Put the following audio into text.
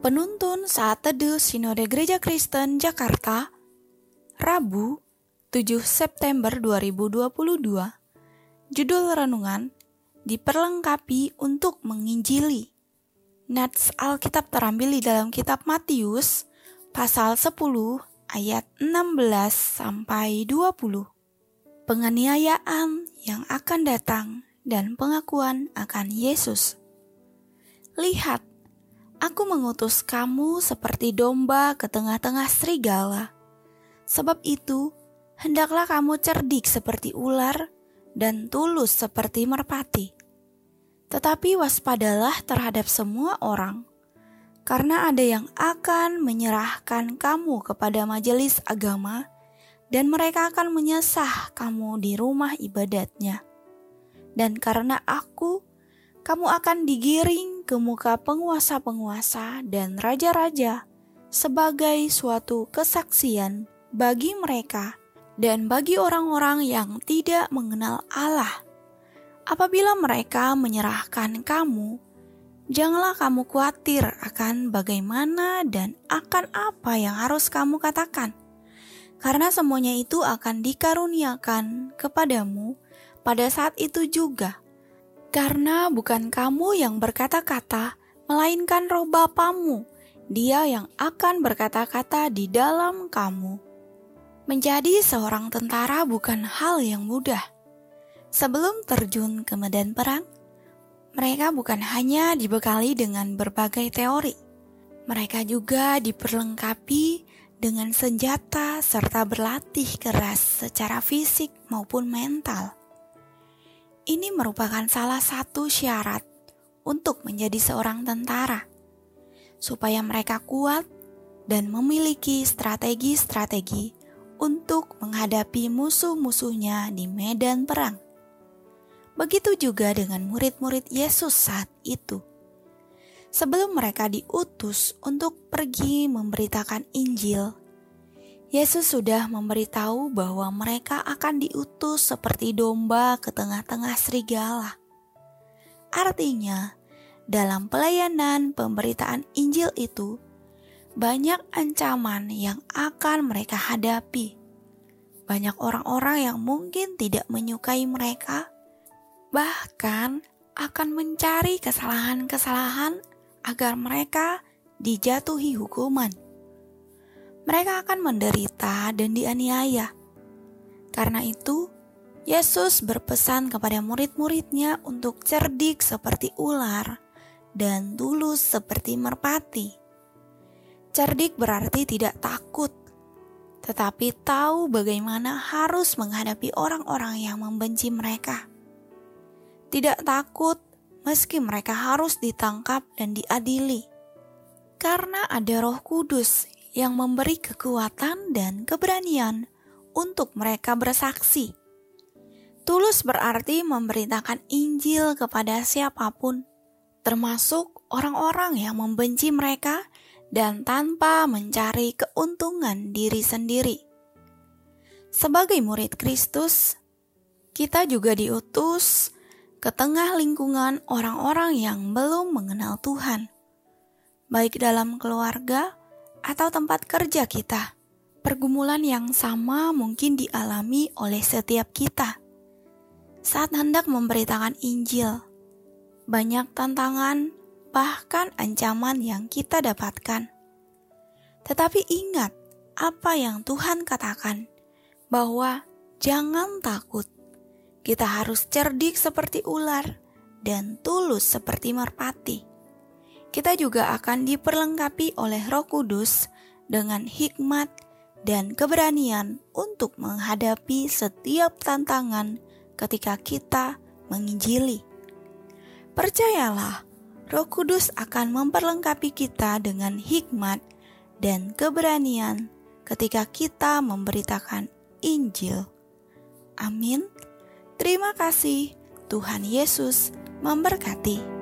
Penuntun saat teduh Sinode Gereja Kristen Jakarta, Rabu, 7 September 2022. Judul renungan diperlengkapi untuk menginjili. Nats Alkitab terambil di dalam kitab Matius pasal 10 ayat 16 sampai 20. Penganiayaan yang akan datang dan pengakuan akan Yesus. Lihat, aku mengutus kamu seperti domba ke tengah-tengah serigala. Sebab itu, hendaklah kamu cerdik seperti ular dan tulus seperti merpati. Tetapi waspadalah terhadap semua orang, karena ada yang akan menyerahkan kamu kepada majelis agama, dan mereka akan menyesah kamu di rumah ibadatnya. Dan karena aku, kamu akan digiring ke muka penguasa-penguasa dan raja-raja sebagai suatu kesaksian bagi mereka dan bagi orang-orang yang tidak mengenal Allah. Apabila mereka menyerahkan kamu, janganlah kamu khawatir akan bagaimana dan akan apa yang harus kamu katakan, karena semuanya itu akan dikaruniakan kepadamu pada saat itu juga karena bukan kamu yang berkata-kata, melainkan roh Bapamu, dia yang akan berkata-kata di dalam kamu. Menjadi seorang tentara bukan hal yang mudah. Sebelum terjun ke medan perang, mereka bukan hanya dibekali dengan berbagai teori, mereka juga diperlengkapi dengan senjata serta berlatih keras secara fisik maupun mental. Ini merupakan salah satu syarat untuk menjadi seorang tentara, supaya mereka kuat dan memiliki strategi-strategi untuk menghadapi musuh-musuhnya di medan perang. Begitu juga dengan murid-murid Yesus saat itu. Sebelum mereka diutus untuk pergi memberitakan Injil, Yesus sudah memberitahu bahwa mereka akan diutus seperti domba ke tengah-tengah serigala. Artinya, dalam pelayanan pemberitaan Injil itu, banyak ancaman yang akan mereka hadapi. Banyak orang-orang yang mungkin tidak menyukai mereka, bahkan akan mencari kesalahan-kesalahan agar mereka dijatuhi hukuman mereka akan menderita dan dianiaya. Karena itu, Yesus berpesan kepada murid-muridnya untuk cerdik seperti ular dan tulus seperti merpati. Cerdik berarti tidak takut, tetapi tahu bagaimana harus menghadapi orang-orang yang membenci mereka. Tidak takut meski mereka harus ditangkap dan diadili, karena ada Roh Kudus yang memberi kekuatan dan keberanian untuk mereka bersaksi. Tulus berarti memberitakan Injil kepada siapa pun, termasuk orang-orang yang membenci mereka dan tanpa mencari keuntungan diri sendiri. Sebagai murid Kristus, kita juga diutus ke tengah lingkungan orang-orang yang belum mengenal Tuhan, baik dalam keluarga atau tempat kerja kita. Pergumulan yang sama mungkin dialami oleh setiap kita saat hendak memberitakan Injil. Banyak tantangan, bahkan ancaman yang kita dapatkan. Tetapi ingat apa yang Tuhan katakan, bahwa jangan takut. Kita harus cerdik seperti ular dan tulus seperti merpati kita juga akan diperlengkapi oleh Roh Kudus dengan hikmat dan keberanian untuk menghadapi setiap tantangan ketika kita menginjili. Percayalah, Roh Kudus akan memperlengkapi kita dengan hikmat dan keberanian ketika kita memberitakan Injil. Amin. Terima kasih, Tuhan Yesus memberkati.